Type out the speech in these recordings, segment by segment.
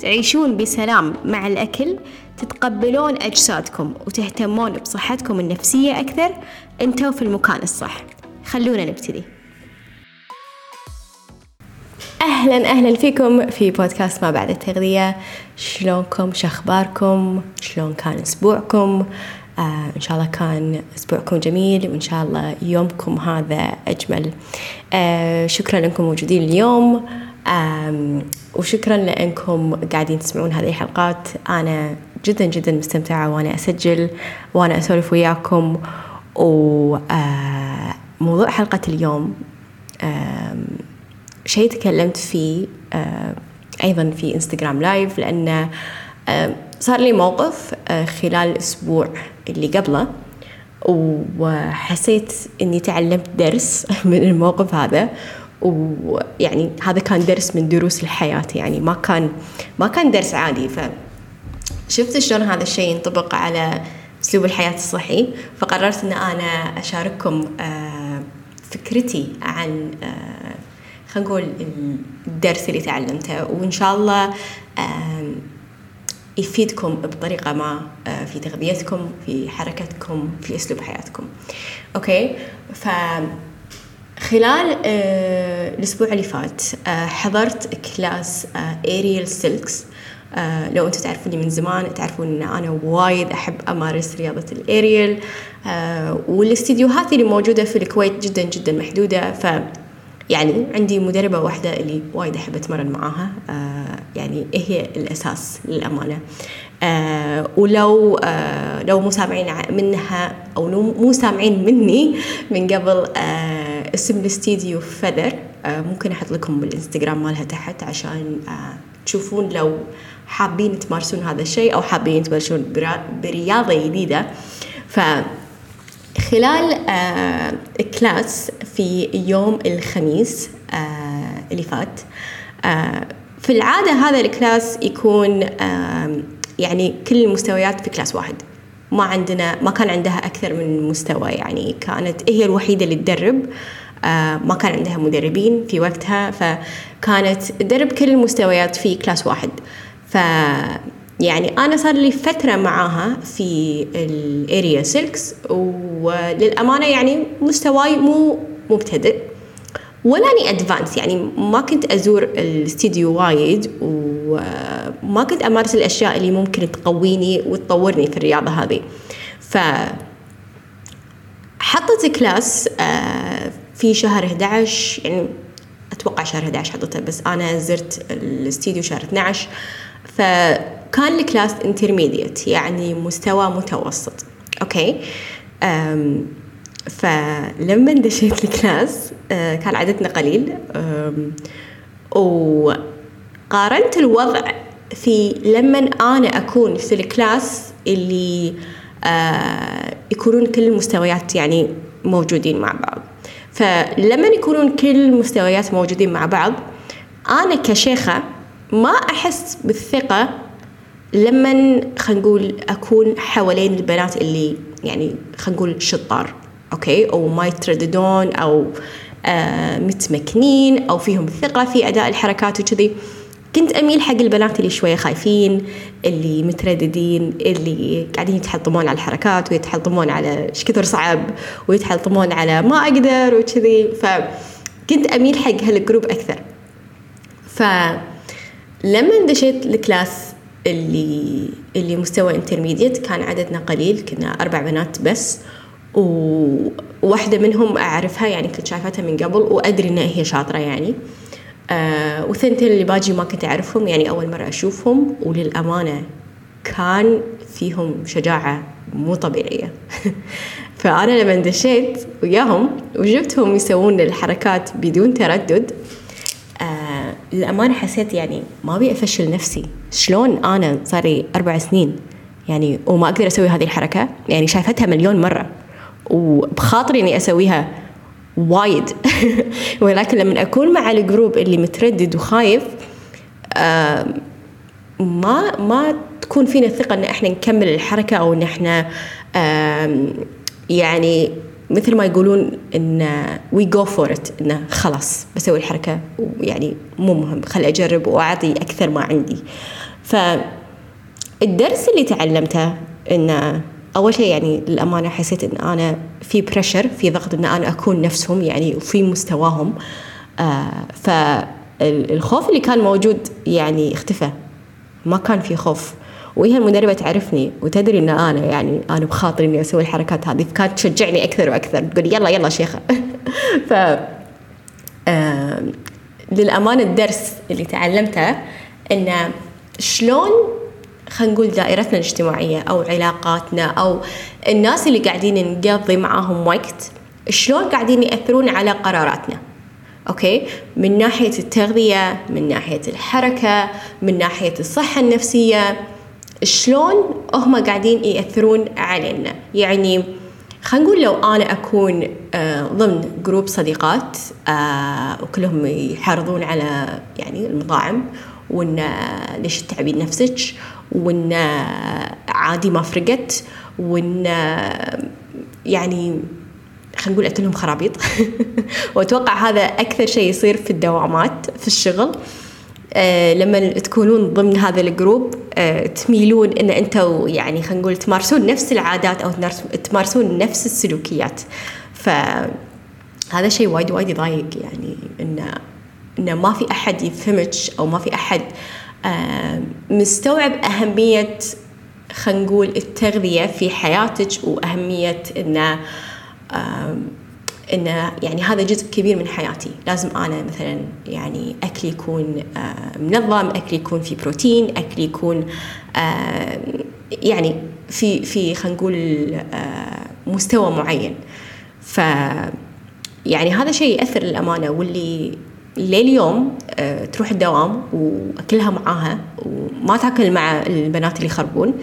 تعيشون بسلام مع الأكل تتقبلون أجسادكم وتهتمون بصحتكم النفسية أكثر. أنتوا في المكان الصح. خلونا نبتدي. أهلا أهلا فيكم في بودكاست ما بعد التغذية. شلونكم؟ شخباركم شلون كان أسبوعكم؟ آه إن شاء الله كان أسبوعكم جميل وإن شاء الله يومكم هذا أجمل. آه شكرا أنكم موجودين اليوم. وشكرا لأنكم قاعدين تسمعون هذه الحلقات. أنا جدا جدا مستمتعة وأنا أسجل وأنا أسولف وياكم. وموضوع حلقة اليوم شيء تكلمت فيه أيضا في إنستغرام لايف لأن صار لي موقف خلال الأسبوع اللي قبله. وحسيت إني تعلمت درس من الموقف هذا. ويعني هذا كان درس من دروس الحياة يعني ما كان ما كان درس عادي. فشفت شلون هذا الشيء ينطبق على أسلوب الحياة الصحي فقررت إن أنا أشارككم فكرتي عن خلينا نقول الدرس اللي تعلمته. وإن شاء الله يفيدكم بطريقة ما في تغذيتكم في حركتكم في أسلوب حياتكم. Okay؟ ف خلال الأسبوع اللي فات حضرت class aerial silks لو أنتم تعرفوني من زمان تعرفون إن أنا وايد أحب أمارس رياضة الاريال والاستديوهات اللي موجودة في الكويت جدا جدا محدودة. ف يعني عندي مدربة واحدة اللي وايد أحب أتمرن معاها. آه يعني هي الأساس للأمانة. آه ولو آه لو مو سامعين منها أو مو سامعين مني من قبل آه اسم الاستديو Feather آه ممكن أحط لكم بالإنستغرام مالها تحت عشان آه تشوفون لو حابين تمارسون هذا الشيء أو حابين تبلشون برياضة جديدة. ف خلال آه class في يوم الخميس آه اللي فات آه في العادة هذا ال class يكون آه يعني كل المستويات في class واحد. ما عندنا ما كان عندها أكثر من مستوى يعني كانت هي الوحيدة اللي تدرب. آه ما كان عندها مدربين في وقتها فكانت تدرب كل المستويات في class واحد. ف يعني أنا صار لي فترة معاها في ال aerial silks وللأمانة يعني مستواي مو مبتدئ ولاني advanced يعني ما كنت أزور الاستديو وايد وما كنت أمارس الأشياء اللي ممكن تقويني وتطورني في الرياضة هذه. ف حطت class في شهر 11 يعني أتوقع شهر 11 حطتها بس أنا زرت الاستديو شهر 12 فكان ال class intermediate يعني مستوى متوسط. Okay؟ فلما دشيت ال class كان عددنا قليل. وقارنت الوضع في لما أنا أكون في ال class اللي يكونون كل المستويات يعني موجودين مع بعض. فلما يكونون كل المستويات موجودين مع بعض أنا كشيخة ما أحس بالثقة لما خلينا نقول أكون حوالين البنات اللي يعني خلينا نقول شطار أوكي؟ أو ما يترددون أو آه متمكنين أو فيهم ثقه في أداء الحركات وكذي. كنت أميل حق البنات اللي شوية خايفين اللي مترددين اللي قاعدين يتحطمون على الحركات ويتحطمون على إيش كثر صعب ويتحطمون على ما أقدر وكذي. فكنت أميل حق هال group أكثر. فلما دشيت ال class اللي اللي مستوى intermediate كان عددنا قليل كنا أربع بنات بس وواحدة منهم أعرفها يعني كنت شايفتها من قبل وأدري إنها هي شاطرة يعني. آه وثنتين اللي باجي ما كنت أعرفهم يعني أول مرة أشوفهم وللأمانة كان فيهم شجاعة مو طبيعية. فأنا لما دشيت وياهم وجبتهم يسوون الحركات بدون تردد آه للأمانة حسيت يعني ما أبي أفشل نفسي. شلون أنا صار لي أربع سنين يعني وما أقدر أسوي هذه الحركة؟ يعني شايفتها مليون مرة. وبخاطري إني أسويها وايد. ولكن لما أكون مع ال group اللي متردد وخايف ما ما تكون فينا الثقه إن إحنا نكمل الحركة أو إن إحنا يعني مثل ما يقولون إن we go for it انه خلاص بسوي الحركة ويعني مو مهم خل أجرب وأعطي أكثر ما عندي. فالدرس اللي تعلمته انه أول شيء يعني للأمانة حسيت إن أنا في بريشر في ضغط إن أنا أكون نفسهم يعني وفي مستواهم. آه فالخوف اللي كان موجود يعني اختفى. ما كان في خوف. وهي المدربة تعرفني وتدري إن أنا يعني أنا بخاطري إني أسوي الحركات هذه فكانت تشجعني أكثر وأكثر. تقول يلا يلا شيخة. ف آه للأمانة الدرس اللي تعلمته إنه شلون خلينا نقول دائرتنا الاجتماعية أو علاقاتنا أو الناس اللي قاعدين نقضي معاهم وقت شلون قاعدين يأثرون على قراراتنا؟ أوكي؟ من ناحية التغذية من ناحية الحركة من ناحية الصحة النفسية شلون هم قاعدين يأثرون علينا؟ يعني خلينا نقول لو أنا أكون آه، ضمن group صديقات آه، وكلهم يحرضون على يعني المطاعم وإن ليش تتعبين نفسك؟ وإن عادي ما فرقت وإن يعني خلينا نقول لهم خرابيط. وأتوقع هذا أكثر شيء يصير في الدوامات في الشغل. آه لما تكونون ضمن هذا الجروب آه تميلون إن أنتم يعني خلينا نقول تمارسون نفس العادات أو تمارسون نفس السلوكيات. فهذا شيء وايد وايد يضايق يعني انه انه ما في أحد يفهمك أو ما في أحد مستوعب أهمية خلينا نقول التغذية في حياتك وأهمية انه انه يعني هذا جزء كبير من حياتي. لازم أنا مثلا يعني أكلي يكون منظم أكلي يكون في بروتين أكلي يكون يعني في في خلينا نقول مستوى معين. ف يعني هذا شيء يأثر للأمانة واللي لليوم آه، تروح الدوام وأكلها معاها وما تأكل مع البنات اللي يخربون.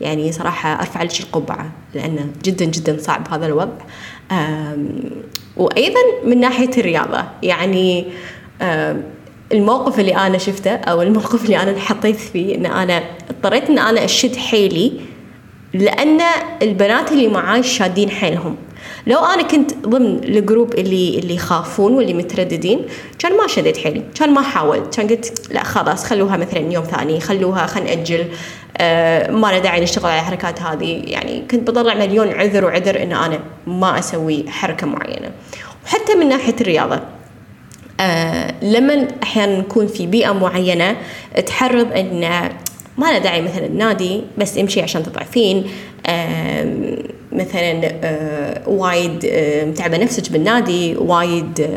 يعني صراحة أرفع لك القبعة لأنه جدا جدا صعب هذا الوضع. وأيضا من ناحية الرياضة يعني الموقف اللي أنا شفته أو الموقف اللي أنا انحطيت فيه إن أنا اضطريت إن أنا أشد حيلي لأن البنات اللي معاي شادين حيلهم. لو أنا كنت ضمن الجروب اللي اللي يخافون واللي مترددين كان ما شديت حيلي. كان ما حاولت. كان قلت لا خلاص خلوها مثلا يوم ثاني خلوها خلينا نأجل. آه ما له داعي نشتغل على الحركات هذه. يعني كنت بطلع مليون عذر وعذر إن أنا ما أسوي حركة معينة. وحتى من ناحية الرياضة آه لما أحيانا نكون في بيئة معينة تحرض إن ما له داعي مثلا نادي بس امشي عشان تضعفين مثلا آه، وايد آه، متعبة نفسك بالنادي وايد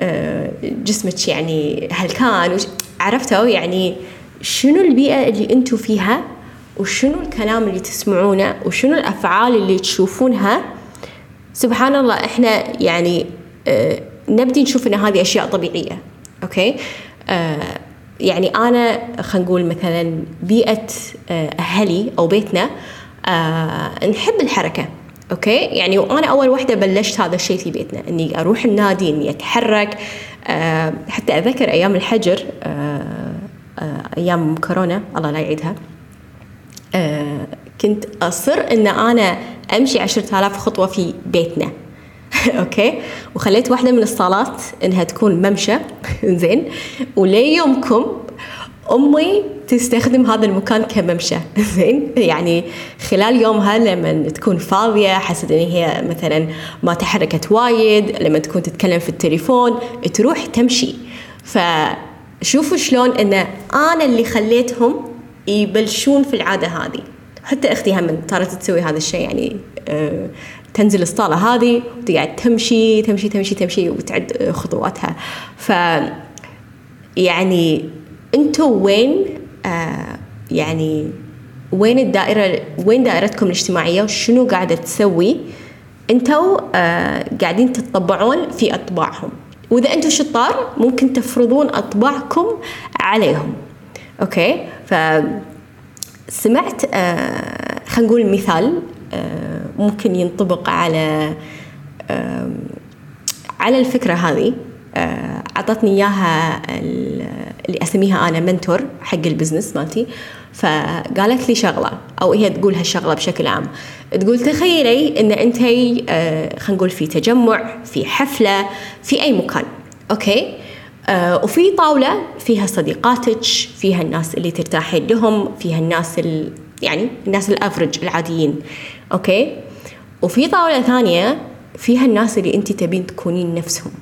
آه، جسمك يعني هلكان. عرفتوا يعني شنو البيئة اللي أنتم فيها؟ وشنو الكلام اللي تسمعونه؟ وشنو الأفعال اللي تشوفونها؟ سبحان الله إحنا يعني نبدي نشوف إن هذه أشياء طبيعية أوكي؟ يعني أنا خلينا نقول مثلا بيئة أهلي أو بيتنا آه نحب الحركة أوكي؟ يعني وأنا أول وحدة بلشت هذا الشيء في بيتنا إني أروح النادي إني أتحرك آه حتى أذكر أيام الحجر آه آه أيام كورونا الله لا يعيدها. آه كنت أصر إن أنا أمشي عشرة آلاف خطوة في بيتنا أوكي؟ وخليت واحدة من الصالات إنها تكون ممشى زين؟ وليومكم أمي تستخدم هذا المكان كممشى. زين؟ يعني خلال يومها لما تكون فاضية حست ان هي مثلا ما تحركت وايد لما تكون تتكلم في التليفون تروح تمشي. فشوفوا شلون إن أنا اللي خليتهم يبلشون في العادة هذه. حتى أختي هم صارت تسوي هذا الشيء يعني آه تنزل الصالة هذه وتقعد تمشي تمشي تمشي تمشي وتعد خطواتها. ف يعني أنتوا وين آه يعني وين الدائرة وين دائرتكم الاجتماعية وشنو قاعدة تسوي؟ أنتوا آه قاعدين تطبعون في أطباعهم. وإذا أنتم شطار ممكن تفرضون أطباعكم عليهم. أوكي؟ ف سمعت آه خلينا نقول مثال ممكن ينطبق على على الفكرة هذه. أعطتني إياها اللي أسميها أنا mentor حق ال business مالتي فقالت لي شغلة أو هي تقول هالشغلة بشكل عام. تقول تخيلي إن أنتي خلينا نقول في تجمع في حفلة في أي مكان أوكي؟ آه وفي طاولة فيها صديقاتك فيها الناس اللي ترتاحين لهم فيها الناس ال يعني الناس ال average العاديين أوكي؟ وفي طاولة ثانية فيها الناس اللي أنت تبين تكونين نفسهم.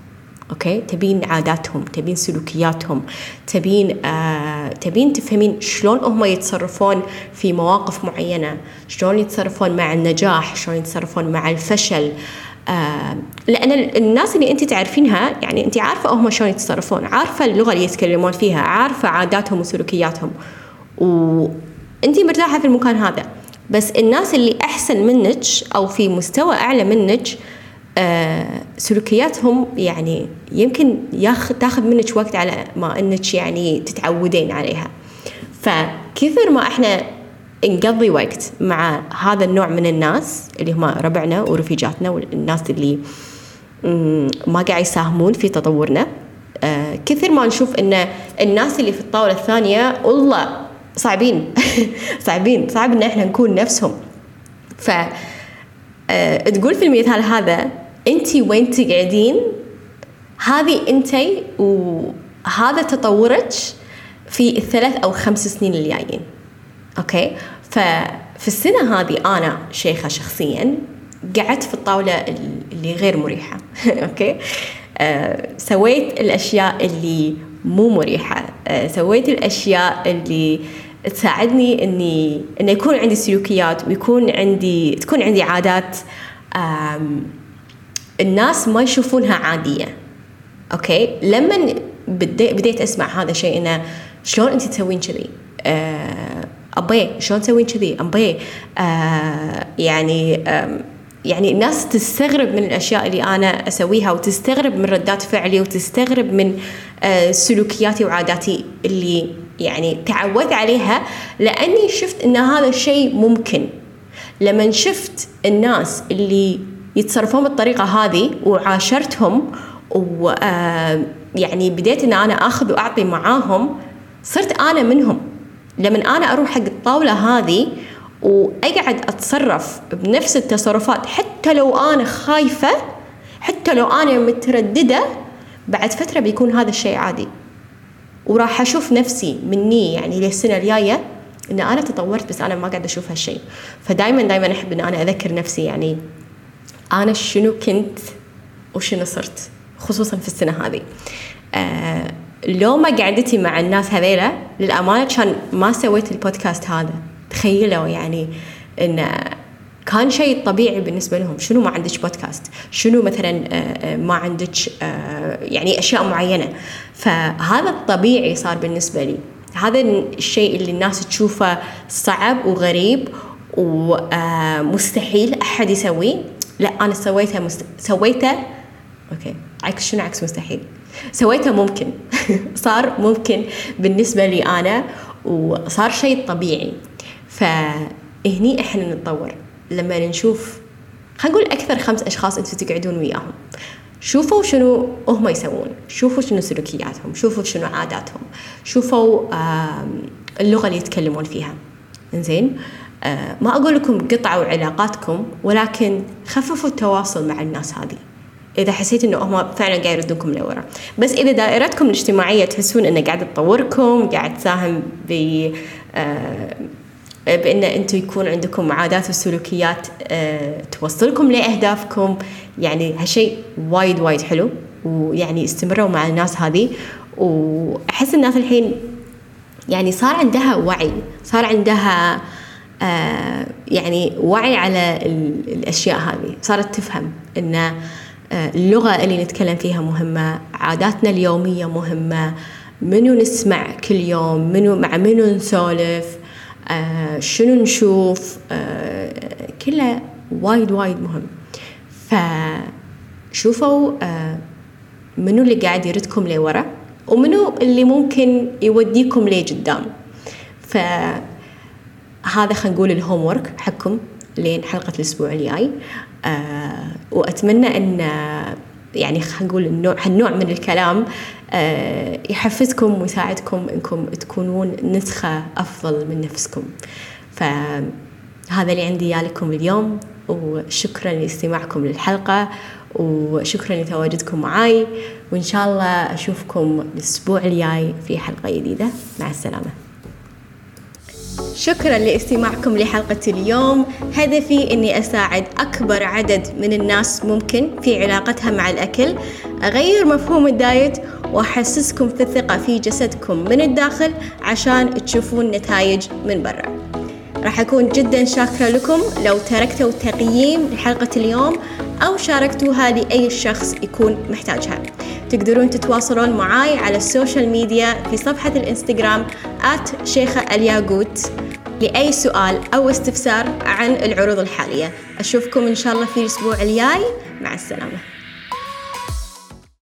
أوكي؟ تبين عاداتهم تبين سلوكياتهم تبين آه تبين تفهمين شلون هم يتصرفون في مواقف معينة شلون يتصرفون مع النجاح شلون يتصرفون مع الفشل. آه لأن الناس اللي أنت تعرفينها يعني أنت عارفة هم شلون يتصرفون عارفة اللغة اللي يتكلمون فيها عارفة عاداتهم وسلوكياتهم. وانت مرتاحة في المكان هذا. بس الناس اللي أحسن منك أو في مستوى أعلى منك سلوكياتهم يعني يمكن ياخذ تاخذ منك وقت على ما إنك يعني تتعودين عليها. فكثر ما إحنا نقضي وقت مع هذا النوع من الناس اللي هم ربعنا ورفيجاتنا والناس اللي ما قاعد يساهمون في تطورنا آه كثر ما نشوف إن الناس اللي في الطاولة الثانية والله صعبين. صعبين. صعب إن إحنا نكون نفسهم. ف آه تقول في المثال هذا انت وين تقعدين؟ هذه انت وهذا تطورك في الثلاث أو خمس سنين الجايين. أوكي؟ ففي السنة هذه أنا شيخة شخصيا قعدت في الطاولة اللي غير مريحة. أوكي؟ آه سويت الأشياء اللي مو مريحة. آه سويت الأشياء اللي تساعدني اني إنه يكون عندي سلوكيات ويكون عندي تكون عندي عادات. الناس ما يشوفونها عادية. أوكي؟ لما بديت أسمع هذا الشيء إنه شلون أنت تسوين كذي؟ آه أبي شلون تسوين كذي؟ أبي. آه يعني يعني الناس تستغرب من الأشياء اللي أنا أسويها وتستغرب من ردات فعلي وتستغرب من آه سلوكياتي وعاداتي اللي يعني تعودت عليها لأني شفت إن هذا الشيء ممكن. لما شفت الناس اللي يتصرفون بالطريقة هذه وعاشرتهم و يعني بديت إن أنا آخذ وأعطي معاهم صرت أنا منهم. لما أنا أروح حق الطاولة هذه وأقعد أتصرف بنفس التصرفات حتى لو أنا خايفة حتى لو أنا مترددة بعد فترة بيكون هذا الشيء عادي. وراح أشوف نفسي مني يعني للسنة الجاية إن أنا تطورت بس أنا ما قاعدة أشوف هالشيء. فدائما دائما أحب إن أنا أذكر نفسي يعني أنا شنو كنت وشنو صرت خصوصا في السنة هذه. آه لو ما قعدتي مع الناس هذيلا للأمانة كان ما سويت البودكاست هذا. تخيلوا يعني إن كان شيء طبيعي بالنسبة لهم. شنو ما عندك بودكاست؟ شنو مثلا ما عندك يعني أشياء معينة. فهذا الطبيعي صار بالنسبة لي. هذا الشيء اللي الناس تشوفه صعب وغريب ومستحيل أحد يسويه. لا أنا سويته مست... سويته أوكي. عكس شنو عكس؟ مستحيل. سويته ممكن. صار ممكن بالنسبة لي أنا وصار شيء طبيعي. فهني إحنا نتطور. لما نشوف خلينا نقول أكثر خمس أشخاص أنتم تقعدون وياهم. شوفوا شنو هم يسوون. شوفوا شنو سلوكياتهم. شوفوا شنو عاداتهم. شوفوا اللغة اللي يتكلمون فيها. زين ما أقول لكم قطعوا علاقاتكم ولكن خففوا التواصل مع الناس هذه. إذا حسيت إنه هم فعلا قاعد يردونكم لورا. بس إذا دائرتكم الاجتماعية تحسون إنه قاعد تطوركم قاعد تساهم ب آه بإن أنتم يكون عندكم عادات وسلوكيات أه توصلكم لأهدافكم. يعني هالشيء وايد وايد حلو ويعني استمروا مع الناس هذه. وأحس الناس الحين يعني صار عندها وعي صار عندها آه يعني وعي على الأشياء هذه. صارت تفهم إن آه اللغة اللي نتكلم فيها مهمة عاداتنا اليومية مهمة منو نسمع كل يوم منو مع منو نسولف آه شنو نشوف آه كله وايد وايد مهم. فشوفوا آه منو اللي قاعد يردكم لورا ومنو اللي ممكن يوديكم لقدام. فهذا خلينا نقول الهوم ورك حقكم لين حلقة الأسبوع الجاي. آه وأتمنى أن يعني خلينا نقول النوع هالنوع من الكلام آه يحفزكم ويساعدكم إنكم تكونون نسخة أفضل من نفسكم. فهذا اللي عندي لكم اليوم وشكرا لاستماعكم للحلقة وشكرا لتواجدكم معاي وإن شاء الله أشوفكم الأسبوع الجاي في حلقة جديدة. مع السلامة. شكرا لاستماعكم لحلقة اليوم. هدفي أني أساعد أكبر عدد من الناس ممكن في علاقتها مع الأكل. أغير مفهوم الدايت وأحسسكم في الثقة في جسدكم من الداخل عشان تشوفون نتائج من برا. راح أكون جدا شاكرة لكم. لو تركتوا تقييم لحلقة اليوم أو شاركتوها لأي شخص يكون محتاجها. تقدرون تتواصلون معاي على ال social media في صفحة الإنستغرام at شيخة الياقوت لأي سؤال أو استفسار عن العروض الحالية. أشوفكم إن شاء الله في الأسبوع الجاي. مع السلامة.